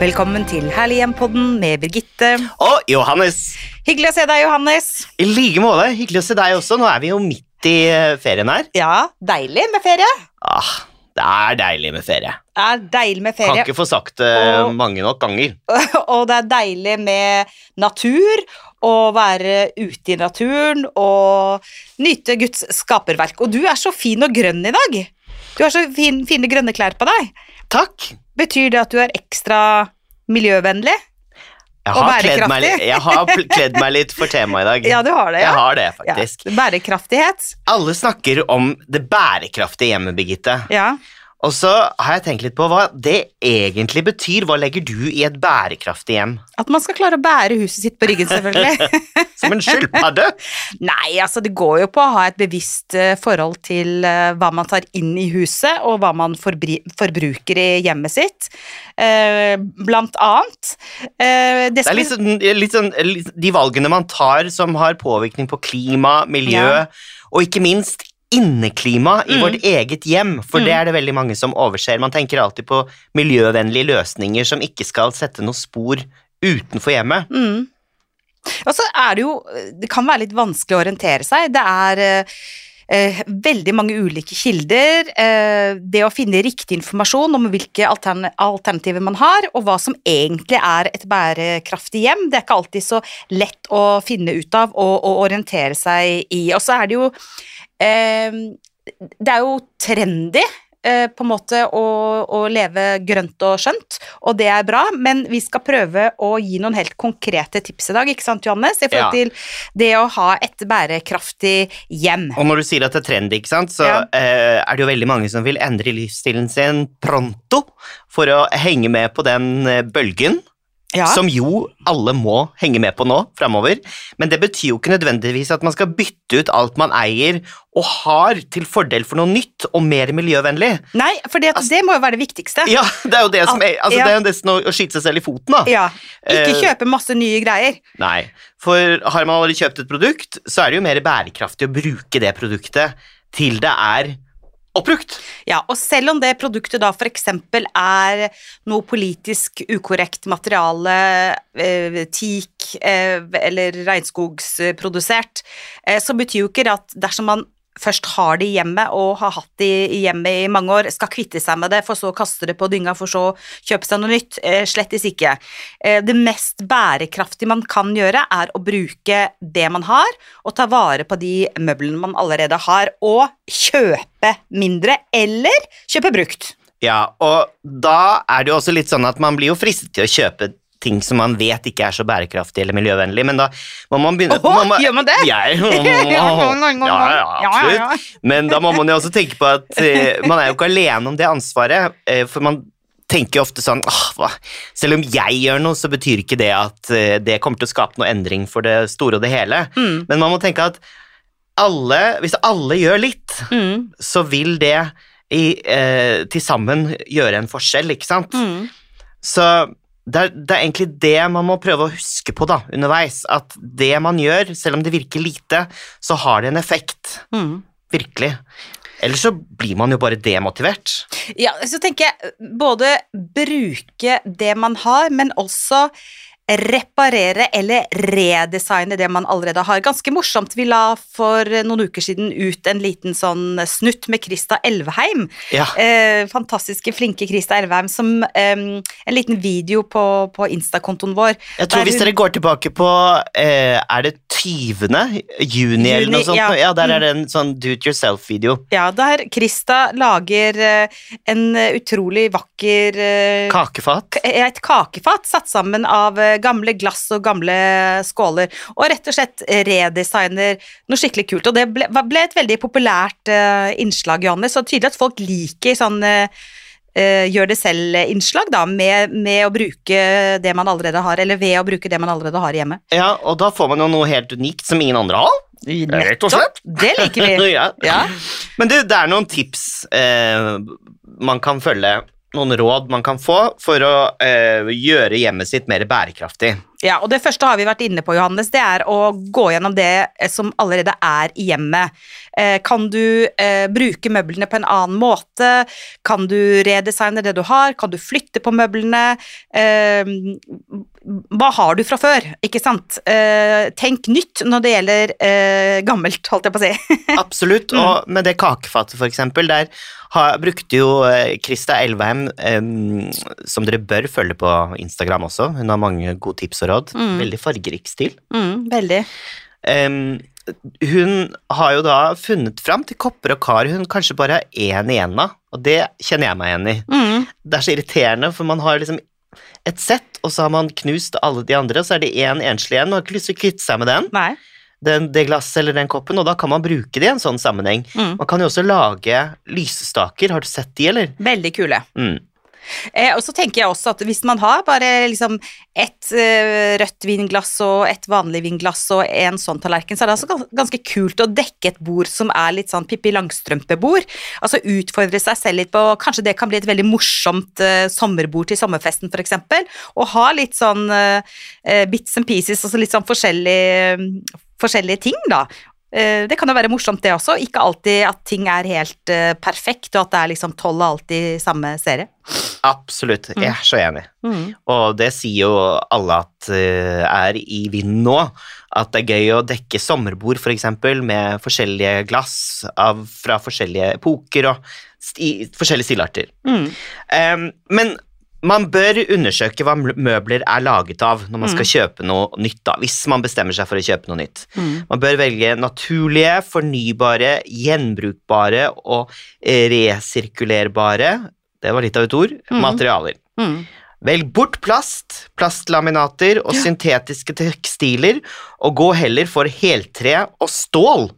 Velkommen til Herlig hjem-podden med Birgitte. Og Johannes, Hyggelig å se deg, Johannes. i like måte. Hyggelig å se deg også. Nå er vi jo midt i eh, ferien her. Ja, deilig med ferie. Ah, det er deilig med ferie. Det er deilig med ferie. Kan ikke få sagt det Og- mange nok ganger. og det er deilig med natur. Å være ute i naturen og nyte Guds skaperverk. Og du er så fin og grønn i dag. Du har så fin, fine grønne klær på deg. Takk. Betyr det at du er ekstra miljøvennlig? Jeg Og har, kledd meg, jeg har kledd meg litt for temaet i dag. Ja, du har det, ja. Jeg har det, faktisk. Ja, bærekraftighet. Alle snakker om det bærekraftige hjemmet, Birgitte. Ja. Og så har jeg tenkt litt på hva det egentlig betyr. Hva legger du i et bærekraftig hjem? At man skal klare å bære huset sitt på ryggen, selvfølgelig. Som en skilpadde? Nei, altså det går jo på å ha et bevisst eh, forhold til eh, hva man tar inn i huset, og hva man forbruker i hjemmet sitt. Eh, blant annet. Det Det er litt sånn, litt sånn de valgene man tar som har påvirkning på klima, miljø, Ja. og ikke minst inneklima i Mm. vårt eget hjem, for Mm. det er det veldig mange som overser. Man tenker alltid på miljøvennlige løsninger som ikke skal sette noe spor utenfor hjemmet. Mm. Og så er det jo Det kan være litt vanskelig å orientere seg. Det er eh, eh, veldig mange ulike kilder. Eh, det å finne riktig informasjon om hvilke altern alternativer man har, og hva som egentlig er et bærekraftig hjem, det er ikke alltid så lett å finne ut av og, og orientere seg i. Og så er det jo Det er jo trendy eh, på en måte å, å leve grønt og skjønt, og det er bra, men vi skal prøve å gi noen helt konkrete tips i dag, ikke sant, Johannes? I forhold Ja. til det å ha et bærekraftig hjem. Og når du sier at det er trendy, ikke sant, så Ja. uh, er det jo veldig mange som vil endre livsstilen sin pronto for å henge med på den eh, bølgen. Ja. Som jo alle må henge med på nå framover. Men det betyr jo ikke nødvendigvis at man skal bytte ut alt man eier og har, til fordel for noe nytt og mer miljøvennlig. Nei, for det må jo være det viktigste. Ja, det er jo det som er, altså Ja. det er nesten å, å skyte seg selv i foten, da. Ja, Ikke Eh, kjøpe masse nye greier. Nei, for har man allerede kjøpt et produkt, så er det jo mer bærekraftig å bruke det produktet til det er oppbrukt. Ja, og selv om det produktet da eksempel er noe politisk ukorrekt materiale, eh, teak eh, eller regnskogsprodusert, eh, så betyr jo ikke at dersom man først har det i hjemmet og har hatt det i hjemmet i mange år, skal kvitte seg med det, for så å kaste det på dynga, for så å kjøpe seg noe nytt. Eh, slettes ikke. Eh, det mest bærekraftige man kan gjøre, er å bruke det man har, og ta vare på de møblene man allerede har, og kjøpe mindre, eller kjøpe brukt. Ja, og da er det jo også litt sånn at man blir jo fristet til å kjøpe ting som man vet ikke er så bærekraftig eller miljøvennlig, men da må man begynne Åh, man må- gjør man det? Ja, ja, ja, absolutt. Men da må man jo også tenke på at eh, man er jo ikke alene om det ansvaret, eh, for man tenker jo ofte sånn ah? Selv om jeg gjør noe, så betyr ikke det at eh, det kommer til å skape noe endring for det store og det hele. Mm, Men man må tenke at alle, hvis alle gjør litt, mm, så vil det i, eh, til sammen gjøre en forskjell, ikke sant? mm. Så det er, det er egentlig det man må prøve å huske på da, underveis. At det man gjør, selv om det virker lite, så har det en effekt. Mm. Virkelig. Ellers så blir man jo bare demotivert. Ja, så tenker jeg både bruke det man har, men også reparere eller redesigne det man allerede har. Ganske morsomt. Vi la for noen uker siden ut en liten sånn snutt med Krista Elveheim. Ja. Eh, fantastiske, flinke Krista Elveheim som eh, En liten video på, på Insta-kontoen vår. Jeg tror hvis hun- dere går tilbake på eh, Er det 20. juni eller noe sånt? ja. Ja, der Mm. er det en sånn do it yourself-video. Ja, der Krista lager eh, en eh, utrolig vakker eh, Kakefat. et kakefat satt sammen av eh, gamle glass og gamle skåler, og rett og slett redesigner noe skikkelig kult. Og det ble, ble et veldig populært eh, innslag, Johannes, så tydelig at folk liker sånn eh, eh, gjør det selv-innslag, da, med, med å bruke det man allerede har, eller ved å bruke det man allerede har hjemme. Ja, og da får man jo noe helt unikt som ingen andre har. Rett og slett. Det liker vi. ja. Ja. Men du, det er noen tips eh, man kan følge, noen råd man kan få for å eh, gjøre hjemmet sitt mer bærekraftig. Ja, og det første har vi vært inne på, Johannes. Det er å gå gjennom det som allerede er i hjemmet. Eh, kan du eh, bruke møblene på en annen måte? Kan du redesigne det du har? Kan du flytte på møblene? Eh, hva har du fra før, ikke sant? Tenk nytt når det gjelder gammelt, holdt jeg på å si. Absolutt, og mm. med det kakefatet, for eksempel, der har, brukte jo Krista Elveheim, eh, som dere bør følge på Instagram også, hun har mange gode tips og råd. Mm. Veldig fargerik stil. Mm, veldig. Hun har jo da funnet fram til kopper og kar hun kanskje bare har én igjen av, og det kjenner jeg meg igjen i. Mm. Det er så irriterende, for man har liksom et sett, og så har man knust alle de andre, og så er det én enslig igjen. Man har ikke lyst til å kvitte seg med den. Nei. Den, det glasset eller den koppen, og da kan man bruke det i en sånn sammenheng. Mm. Man kan jo også lage lysestaker, har du sett de, eller? Veldig kule. Mm. Eh, og så tenker jeg også at hvis man har bare liksom ett eh, rødt vinglass og ett vanlig vinglass og en sånn tallerken, så er det altså ganske kult å dekke et bord som er litt sånn Pippi Langstrømpe-bord. Altså utfordre seg selv litt på Kanskje det kan bli et veldig morsomt eh, sommerbord til sommerfesten, f.eks. Og ha litt sånn eh, eh, bits and pieces, altså litt sånn forskjellige forskjellige ting, da. Eh, det kan jo være morsomt, det også. Ikke alltid at ting er helt perfekt, og at det er liksom tolv og alltid samme serie. Absolutt. Jeg er så enig. Mm. Og det sier jo alle at uh, er i vinden nå. At det er gøy å dekke sommerbord, f.eks., for eksempel, med forskjellige glass av, fra forskjellige epoker og sti, forskjellige stilarter. Mm. Um, men man bør undersøke hva møbler er laget av når man skal mm. kjøpe noe nytt, da, hvis man bestemmer seg for å kjøpe noe nytt. Mm. Man bør velge naturlige, fornybare, gjenbrukbare og resirkulerbare det var litt av et ord mm. materialer. Mm. Velg bort plast, plastlaminater og Ja. syntetiske tekstiler, og gå heller for heltre og stål.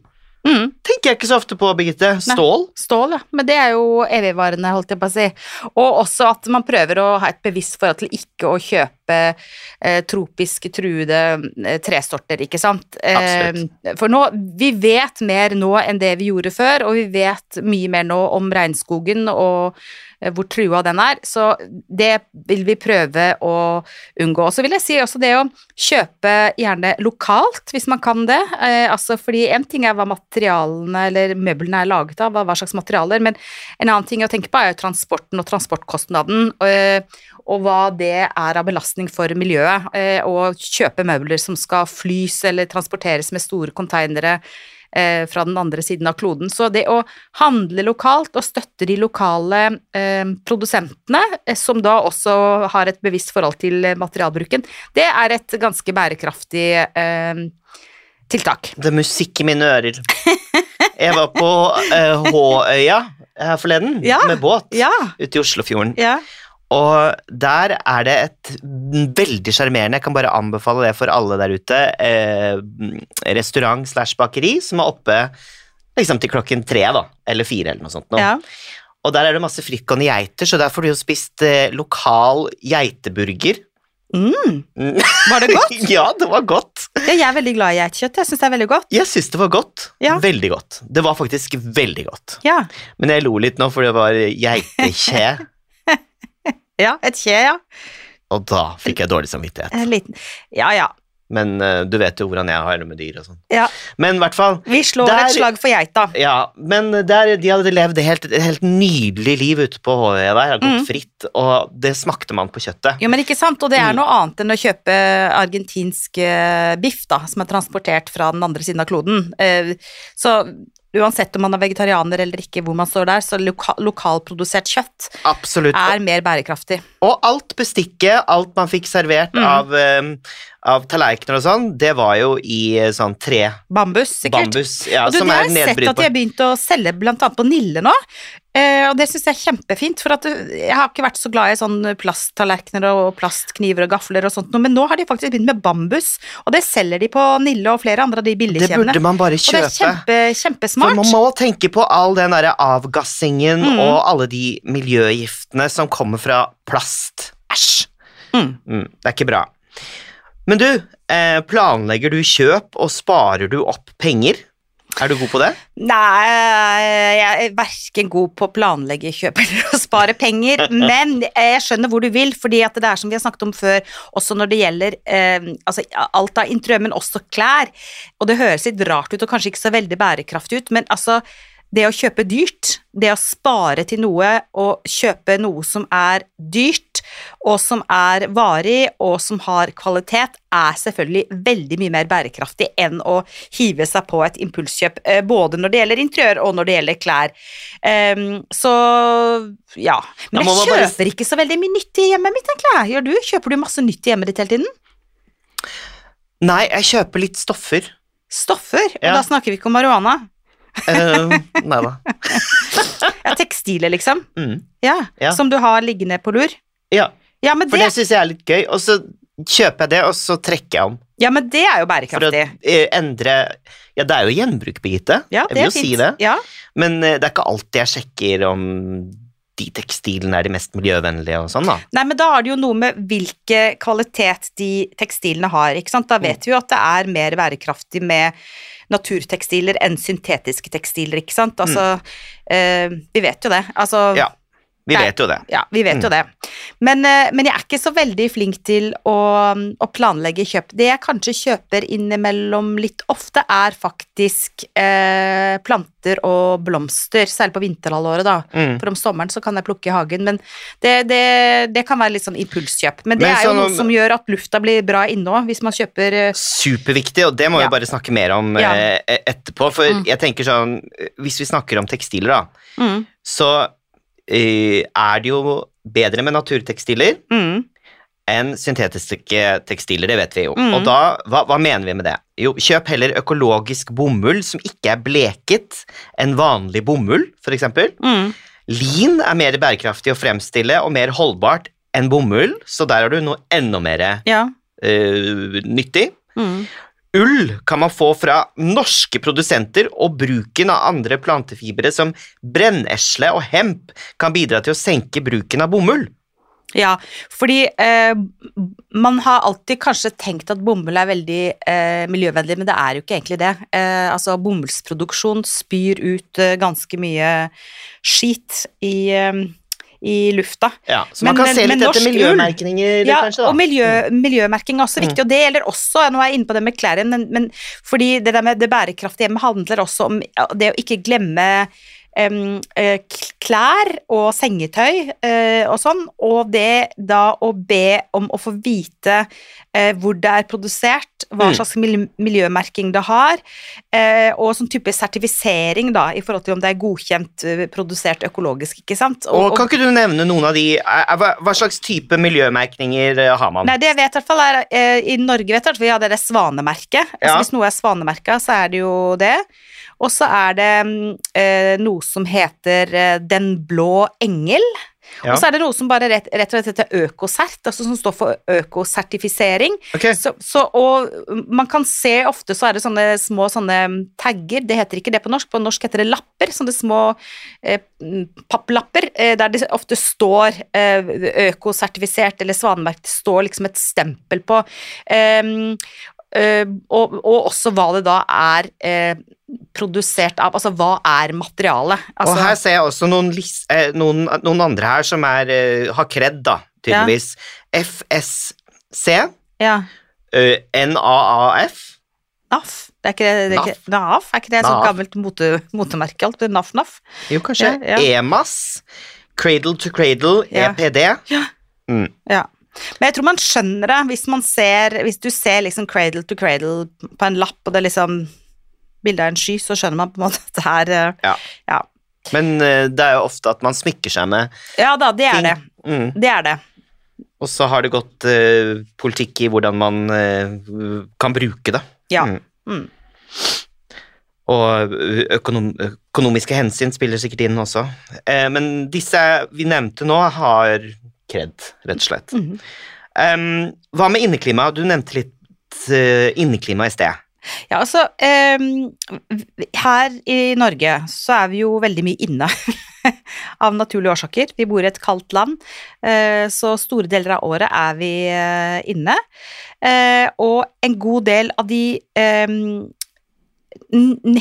Mm. Tenker jeg ikke så ofte på, Birgitte. Stål. Stål, ja. Men det er jo evigvarende, holdt jeg på å si. Og også at man prøver å ha et bevisst forhold til ikke å kjøpe eh, tropisk truede eh, tresorter, ikke sant. Eh, for nå, vi vet mer nå enn det vi gjorde før, og vi vet mye mer nå om regnskogen og eh, hvor trua den er, så det vil vi prøve å unngå. Og så vil jeg si også det å kjøpe gjerne lokalt, hvis man kan det. Eh, altså fordi en ting er hva materialene eller møblene er laget av, hva slags materialer, men en annen ting å tenke på er jo transporten og transportkostnaden, og, og hva det er av belastning for miljøet. Eh, å kjøpe møbler som skal flys eller transporteres med store konteinere eh, fra den andre siden av kloden. Så det å handle lokalt og støtte de lokale eh, produsentene, som da også har et bevisst forhold til materialbruken, det er et ganske bærekraftig tiltak. Det er musikk i mine ører. Jeg var på Håøya her forleden Ja. med båt Ja, ute i Oslofjorden. ja. Og der er det et veldig sjarmerende, jeg kan bare anbefale det for alle der ute, eh, restaurant slash bakeri som er oppe liksom til klokken tre, da, eller fire eller noe sånt. Nå. ja. Og der er det masse frittgående geiter, så der får du jo spist eh, lokal geiteburger. Mm. Var det godt? ja, det var godt. Ja, jeg er veldig glad i geitekjøtt. Jeg syns det er veldig godt. Jeg syns det var godt. Ja. Veldig godt. Det var faktisk veldig godt. Ja, Men jeg lo litt nå, for det var geitekje, ja et kje, ja. og da fikk jeg dårlig samvittighet. En liten Ja, ja. Men uh, du vet jo hvordan jeg har det med dyr og sånn. ja. Men i hvert fall Vi slår Der- et slag for geita. Ja, men der, de hadde levd et helt, helt nydelig liv ute på Håøya der, har gått Mm. fritt, og det smakte man på kjøttet. Jo, men ikke sant, og det er Mm. noe annet enn å kjøpe argentinsk eh, biff, da, som er transportert fra den andre siden av kloden. Uh, Så uansett om man er vegetarianer eller ikke, hvor man står der, så loka lokalprodusert kjøtt Absolutt. er mer bærekraftig. Og alt bestikket, alt man fikk servert Mm. av, av tallerkener og sånn, det var jo i eh, sånn tre Bambus, sikkert. bambus, ja, og du, som det har er jeg sett at de har begynt å selge blant annet på Nille nå, eh, og det syns jeg er kjempefint, for at eh, jeg har ikke vært så glad i sånn plasttallerkener og plastkniver og gafler og sånt, men nå har de faktisk begynt med bambus, og det selger de på Nille og flere andre av de Det burde man bare kjøpe. Og det er kjempe, kjempesmart. For man må tenke på all den derre avgassingen Mm. og alle de miljøgiftene som kommer fra plast. Æsj! Mm. Mm, det er ikke bra. Men du, eh, planlegger du kjøp, og sparer du opp penger? Er du god på det? Nei, jeg er verken god på å planlegge kjøp eller å spare penger, men jeg skjønner hvor du vil, fordi at det er som vi har snakket om før, også når det gjelder eh, altså alt av interiør, men også klær, og det høres litt rart ut og kanskje ikke så veldig bærekraftig ut, men altså det å kjøpe dyrt, det å spare til noe og kjøpe noe som er dyrt, og som er varig, og som har kvalitet, er selvfølgelig veldig mye mer bærekraftig enn å hive seg på et impulskjøp, eh, både når det gjelder interiør og når det gjelder klær. Um, så ja. Men jeg kjøper bare... ikke så veldig mye nytt i hjemmet mitt, egentlig. Gjør du? Kjøper du masse nytt i hjemmet ditt hele tiden? Nei, jeg kjøper litt stoffer. Stoffer? Og ja. da snakker vi ikke om marihuana? Uh, nei da. ja, tekstiler, liksom? Mm. Ja, ja, Som du har liggende på lur? Ja. ja For det, det syns jeg er litt gøy, og så kjøper jeg det, og så trekker jeg om. Ja, men det er jo bærekraftig. For å uh, endre Ja, det er jo gjenbruk, Birgitte. Ja, jeg vil jo fint. si det. Ja. Men uh, det er ikke alltid jeg sjekker om de tekstilene er de mest miljøvennlige og sånn, da. Nei, men da har det jo noe med hvilke kvalitet de tekstilene har, ikke sant. Da vet mm. vi jo at det er mer bærekraftig med naturtekstiler enn syntetiske tekstiler, ikke sant. Altså, mm. eh, vi vet jo det. Altså ja. Vi vet jo det. Ja, vi vet mm. jo det. Men, eh, men, jeg er ikke så veldig flink til å, å, planlegge kjøp. Det jeg kanskje kjøper innimellom litt ofte, er faktisk eh, planter og blomster, særlig på vinterhalvåret, da. Mm. For om sommeren så kan jeg plukke i hagen, men det, det, det kan være litt sånn impulskjøp. Men det men er jo noe noe som gjør at lufta blir bra inne hvis man kjøper eh, Superviktig, og det må ja. vi bare snakke mer om ja. eh, etterpå. For mm. jeg tenker sånn, hvis vi snakker om tekstiler, da, mm. så Eh, er det jo bedre med naturtekstiler mm. enn syntetiske tekstiler, det vet vi jo. Mm. Og da, hva, hva, mener vi med det? Jo, kjøp heller økologisk bomull som ikke er bleket enn vanlig bomull, f.eks. Mm. Lin er mer bærekraftig å fremstille og mer holdbart enn bomull, så der har du noe enda mer ja. uh, nyttig. Mm. Ull kan man få fra norske produsenter, og bruken av andre plantefibre som brennesle og hemp kan bidra til å senke bruken av bomull. Ja, fordi eh, man har alltid kanskje tenkt at bomull er veldig eh, miljøvennlig, men det er jo ikke egentlig det. Eh, altså, bomullsproduksjon spyr ut eh, ganske mye skit i eh, i lufta. Ja, så man men, kan se litt etter miljømerkninger, ja, kanskje? Ja, og miljø, miljømerking er også viktig, mm. og det gjelder også, nå er jeg inne på det med klær men, men, fordi det der med det bærekraftige hjemme handler også om det å ikke glemme klær og sengetøy uh, og sånn, og det da å be om å få vite uh, hvor det er produsert, hva mm. slags miljømerking det har, og sånn type sertifisering da, i forhold til om det er godkjent produsert økologisk, ikke sant. Og, og Kan ikke du nevne noen av de, hva, slags type miljømerkninger har man? Nei, det jeg vet i hvert fall er, I Norge vet jeg at vi har det svanemerket. Altså, ja. Hvis noe er svanemerka, så er det jo det. Og så er det eh, noe som heter eh, Den blå engel. Ja. Og så er det noe som bare rett, rett og slett heter økosert, altså som står for økosertifisering. Okay. Så, så, og man kan se ofte så er det sånne små sånne tagger, det heter ikke det på norsk, på norsk heter det lapper, sånne små eh, papplapper, eh, der det ofte står eh, økosertifisert eller svanemerket, står liksom et stempel på. Uh, og, og, også hva det da er eh, produsert av. Altså hva er materialet? Altså, og her ser jeg også noen, uh, noen, noen andre her som er, har kred, da, tydeligvis. Ja. FSC. Ja. NAAF. NAF. Det er ikke det, det er ikke, NAF, er ikke det et sånt gammelt mote, motemerke? alt? NAF-NAF? Jo, kanskje. Ja, EMAS. Cradle to Cradle, EPD. Ja. Mm. ja. Men jeg tror man skjønner det hvis man ser Hvis du ser liksom cradle to cradle på en lapp, og det er liksom bilde av en sky, så skjønner man på en måte at det er eh, ja. ja. Men uh, det er jo ofte at man smykker seg med Ja da, det er ting. det. Mm. Det er det. Og så har det gått uh, politikk i hvordan man uh, kan bruke det. Ja. Mm. Mm. Og økonom økonomiske hensyn spiller sikkert inn også. men disse vi nevnte nå, har kred, rett og slett. Mm. Um, hva med inneklima? Du nevnte litt uh, inneklima i sted. Ja, altså um, Her i Norge så er vi jo veldig mye inne. av naturlige årsaker. Vi bor i et kaldt land, uh, så store deler av året er vi uh, inne. og en god del av de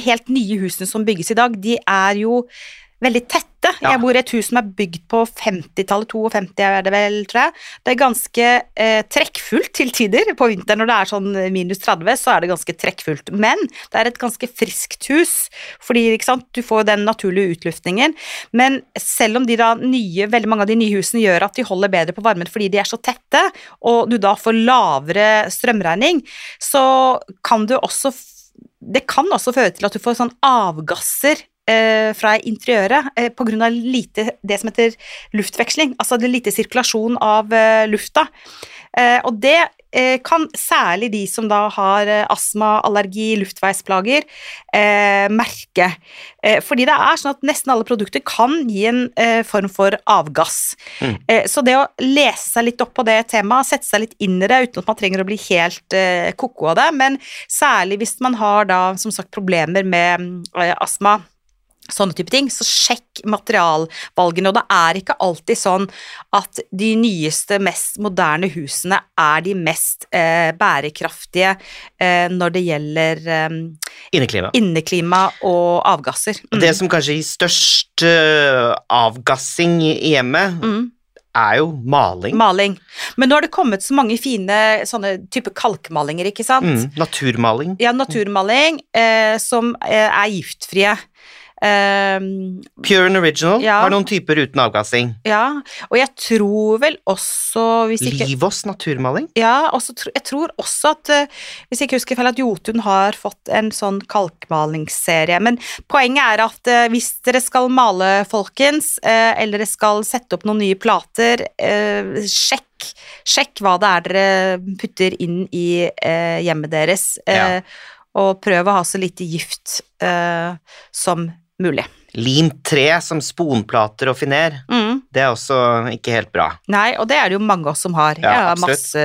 helt nye husene som bygges i dag, de er jo veldig tette. Ja. Jeg bor i et hus som er bygd på 50-tallet, 52 er det vel, tror jeg. Det er ganske eh, trekkfullt til tider. På vinteren når det er sånn minus 30, så er det ganske trekkfullt. Men det er et ganske friskt hus, fordi sant, du får den naturlige utluftningen. Men selv om de da nye, veldig mange av de nye husene gjør at de holder bedre på varmen fordi de er så tette, og du da får lavere strømregning, så kan du også det kan også føre til at du får sånn avgasser fra interiøret eh, av lite, det som heter luftveksling, altså det lite sirkulasjon av eh, lufta. Eh, og det eh, kan særlig de som da har eh, astma, allergi, luftveisplager, eh, merke. Eh, fordi det er sånn at nesten alle produkter kan gi en eh, form for avgass. Mm. Eh, så det å lese seg litt opp på det temaet, sette seg litt inn i det uten at man trenger å bli helt eh, ko-ko av det, men særlig hvis man har da som sagt problemer med eh, astma, sånne type ting, så sjekk materialvalgene. Og det er ikke alltid sånn at de nyeste, mest moderne husene er de mest eh, bærekraftige eh, når det gjelder eh, Inneklima. inneklima og avgasser. Mm. Det som kanskje gir størst uh, avgassing i hjemmet, Mm. er jo maling. Maling. Men nå har det kommet så mange fine sånne type kalkmalinger, ikke sant? Mm, naturmaling. Ja, naturmaling eh, som eh, er giftfrie. Ehm, Pure and original Ja. har noen typer uten avgassing. ja, og jeg tror vel også hvis ikke, Livås naturmaling. Ja, og jeg tror også at eh, Hvis jeg ikke husker feil, at Jotun har fått en sånn kalkmalingsserie. Men poenget er at eh, hvis dere skal male, folkens, eh, eller dere skal sette opp noen nye plater, sjekk. Sjekk hva det er dere putter inn i eh, hjemmet deres, eh, og prøv å ha så lite gift eh, som mulig. Limt tre som sponplater og finer. Mm. Det er også ikke helt bra. Nei, og det er det jo mange av oss som har. Ja, jeg, har masse,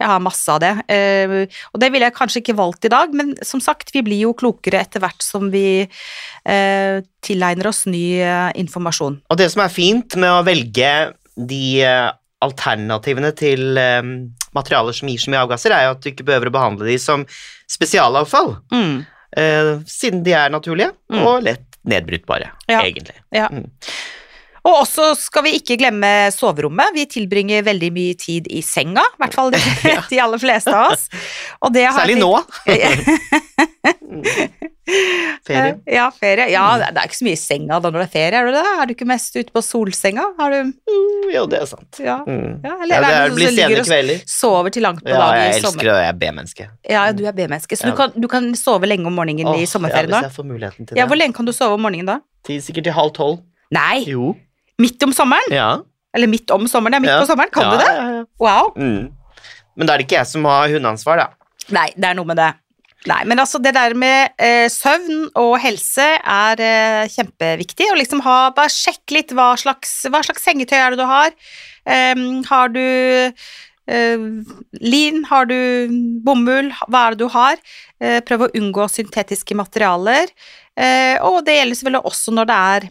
jeg har masse av det. Eh, og det ville jeg kanskje ikke valgt i dag, men som sagt, vi blir jo klokere etter hvert som vi eh, tilegner oss ny eh, informasjon. Og det som er fint med å velge de eh, alternativene til eh, materialer som gir så mye avgasser, er jo at du ikke behøver å behandle de som spesialavfall, Mm. Uh, siden de er naturlige Mm. og lett nedbrytbare, Ja. egentlig. Ja. Mm. Og også skal vi ikke glemme soverommet. Vi tilbringer veldig mye tid i senga, i hvert fall de, de aller fleste av oss. Og det har Særlig nå. Ferie. Ja, ferie. Ja, det er ikke så mye i senga da når det er ferie, er du det? Er du ikke mest ute på solsenga? Har du Mm, jo, det er sant. Ja. Mm. Ja, Ja, eller det er det blir sene kvelder. sover til langt på Ja, dagen jeg elsker sommer? det, jeg er B-menneske. Ja, du er B-menneske, så Ja. du, kan, du kan sove lenge om morgenen i sommerferien sommerferien ja, da? Hvis jeg får muligheten til Ja, det. hvor lenge kan du sove om morgenen da? Til, sikkert til halv tolv. Nei, Jo. Midt om sommeren? Ja. Eller midt om sommeren, det er midt ja. på sommeren, kan ja, du det? Wow. Mm. Men da er det ikke jeg som har hundeansvar, da. Nei, det er noe med det. Nei, men altså det der med eh, søvn og helse er eh, kjempeviktig. Og liksom ha, bare sjekk litt hva slags, hva slags sengetøy er det du har. Um, har du Uh, lin, har du bomull, hva er det du har? Uh, prøv å unngå syntetiske materialer. Uh, og det gjelder selvfølgelig også når det er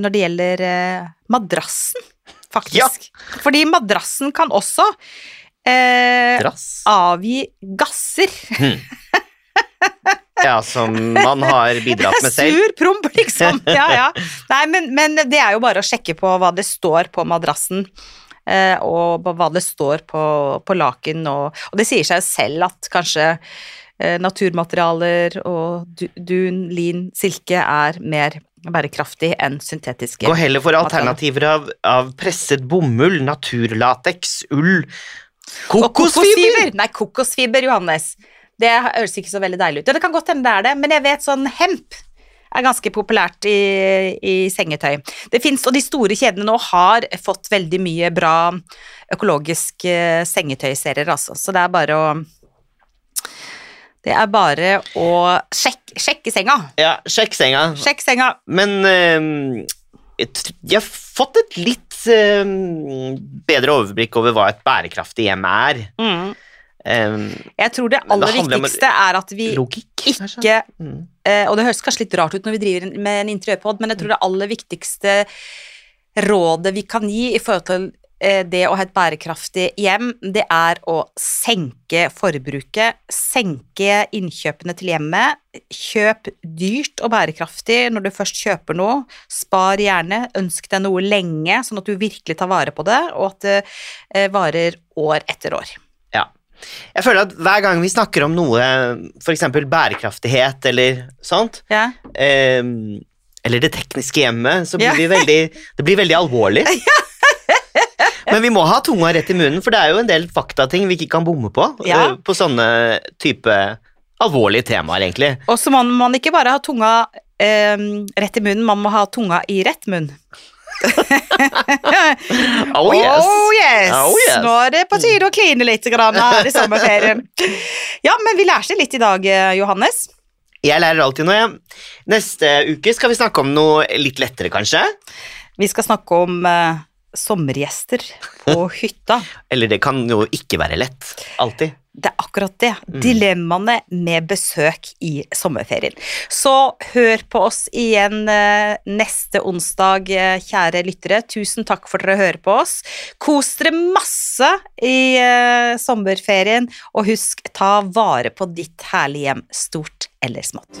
når det gjelder eh, madrassen, faktisk. Fordi madrassen kan også eh, avgi gasser. Ja, som man har bidratt med selv. Sur promp, liksom. Ja, ja. Nei, men, men det er jo bare å sjekke på hva det står på madrassen. eh, og hva det står på, på laken, og, og det sier seg jo selv at kanskje eh, naturmaterialer og dun, lin, silke er mer bærekraftig enn syntetiske. Gå heller for alternativer av, av presset bomull, naturlateks, ull, Kokosfiber! kokosfiber! Nei, kokosfiber, Johannes. Det høres ikke så veldig deilig ut. Ja, det kan godt hende det er det, men jeg vet sånn hemp er ganske populært i, i sengetøy. Det finnes, og de store kjedene nå har fått veldig mye bra økologiske sengetøyserier, altså. Så det er bare å Det er bare å sjekke, sjekke senga. Ja, sjekk senga. Sjekk senga. Men eh, jeg har fått et litt eh, bedre overblikk over hva et bærekraftig hjem er. Mm. Um, Jeg tror det aller det viktigste er at vi logikk, ikke Mm. uh, og det høres kanskje litt rart ut når vi driver med en interiørpod, men jeg tror det aller viktigste rådet vi kan gi i forhold til det å ha et bærekraftig hjem, det er å senke forbruket, senke innkjøpene til hjemmet. Kjøp dyrt og bærekraftig når du først kjøper noe. Spar gjerne, ønsk deg noe lenge, sånn at du virkelig tar vare på det, og at det eh, varer år etter år. Ja. Jeg føler at hver gang vi snakker om noe, f.eks. bærekraftighet eller sånt, Ja. eh, eller det tekniske hjemmet, så blir Ja. vi veldig, det blir veldig alvorlig. Men vi må ha tunga rett i munnen, for det er jo en del faktating vi ikke kan bomme på. Ja. eh, På sånne type alvorlige temaer, egentlig. Og så må man ikke bare ha tunga eh, rett i munnen, man må ha tunga i rett munn. Oh yes! Oh yes. Oh, yes. Nå er det på tide å kline litt grann her i sommerferien. Ja, men vi lærte litt i dag, eh, Johannes. Jeg lærer alltid noe, jeg. Neste uke skal vi snakke om noe litt lettere, kanskje. Vi skal snakke om eh, sommergjester på hytta. Eller det kan jo ikke være lett. Alltid. Det er akkurat det. Mm. Dilemmaene med besøk i sommerferien. Så hør på oss igjen eh, neste onsdag, eh, kjære lyttere. Tusen takk for dere hører på oss. Kos dere masse i eh, sommerferien, og husk, ta vare på ditt herlige hjem, stort eller smått.